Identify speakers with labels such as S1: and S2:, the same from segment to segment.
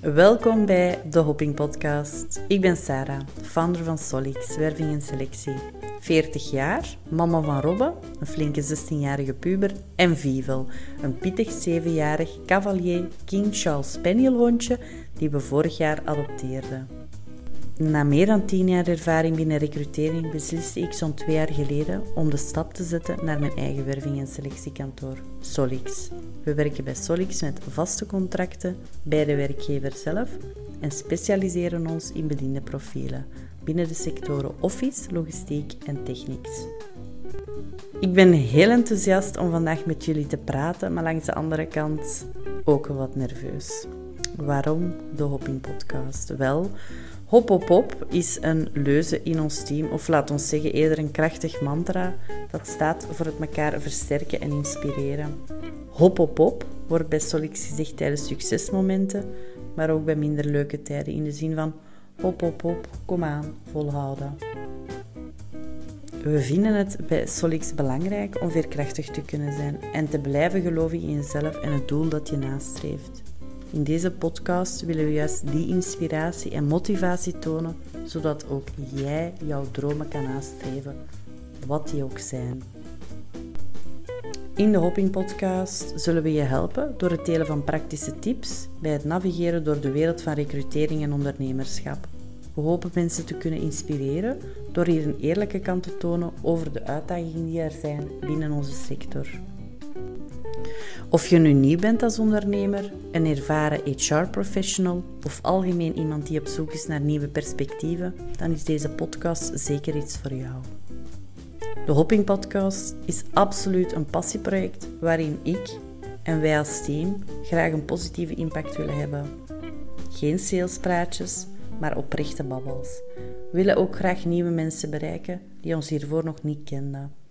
S1: Welkom bij de Hopping Podcast. Ik ben Sarah, founder van Solix, werving en selectie. 40 jaar, mama van Robbe, een flinke 16-jarige puber, en Vivel, een pittig 7-jarig Cavalier King Charles Spaniel hondje die we vorig jaar adopteerden. Na meer dan 10 jaar ervaring binnen recrutering besliste ik zo'n twee jaar geleden om de stap te zetten naar mijn eigen werving- en selectiekantoor, Solix. We werken bij Solix met vaste contracten bij de werkgever zelf en specialiseren ons in bediende profielen binnen de sectoren office, logistiek en technics. Ik ben heel enthousiast om vandaag met jullie te praten, maar langs de andere kant ook wat nerveus. Waarom de Hopping Podcast? Wel, Hop hop hop is een leuze in ons team, of laat ons zeggen eerder een krachtig mantra dat staat voor het elkaar versterken en inspireren. Hop hop hop wordt bij Solix gezegd tijdens succesmomenten, maar ook bij minder leuke tijden in de zin van hop hop hop, kom aan, volhouden. We vinden het bij Solix belangrijk om veerkrachtig te kunnen zijn en te blijven geloven in jezelf en het doel dat je nastreeft. In deze podcast willen we juist die inspiratie en motivatie tonen, zodat ook jij jouw dromen kan nastreven, wat die ook zijn. In de Hopping Podcast zullen we je helpen door het delen van praktische tips bij het navigeren door de wereld van recrutering en ondernemerschap. We hopen mensen te kunnen inspireren door hier een eerlijke kant te tonen over de uitdagingen die er zijn binnen onze sector. Of je nu nieuw bent als ondernemer, een ervaren HR-professional of algemeen iemand die op zoek is naar nieuwe perspectieven, dan is deze podcast zeker iets voor jou. De Hopping Podcast is absoluut een passieproject waarin ik en wij als team graag een positieve impact willen hebben. Geen salespraatjes, maar oprechte babbels. We willen ook graag nieuwe mensen bereiken die ons hiervoor nog niet kenden.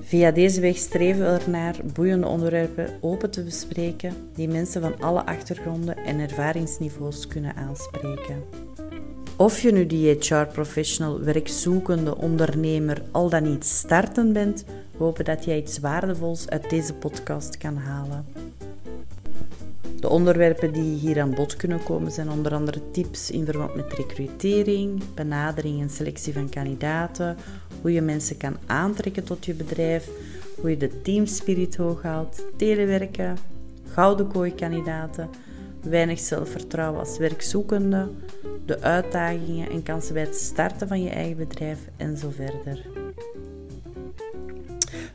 S1: Via deze weg streven we ernaar boeiende onderwerpen open te bespreken die mensen van alle achtergronden en ervaringsniveaus kunnen aanspreken. Of je nu die HR-professional, werkzoekende, ondernemer, al dan niet startend bent, hopen dat jij iets waardevols uit deze podcast kan halen. De onderwerpen die hier aan bod kunnen komen zijn onder andere tips in verband met recrutering, benadering en selectie van kandidaten, hoe je mensen kan aantrekken tot je bedrijf, hoe je de teamspirit hoog houdt, telewerken, gouden kooi-kandidaten, weinig zelfvertrouwen als werkzoekende, de uitdagingen en kansen bij het starten van je eigen bedrijf en zo verder.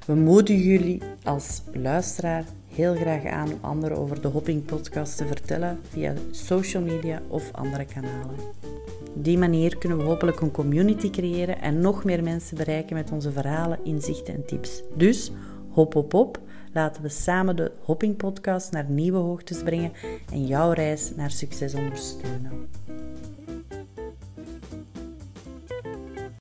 S1: We moedigen jullie als luisteraar heel graag aan om anderen over de Hopping Podcast te vertellen via social media of andere kanalen. Op die manier kunnen we hopelijk een community creëren en nog meer mensen bereiken met onze verhalen, inzichten en tips. Dus hop hop hop, laten we samen de Hopping Podcast naar nieuwe hoogtes brengen en jouw reis naar succes ondersteunen.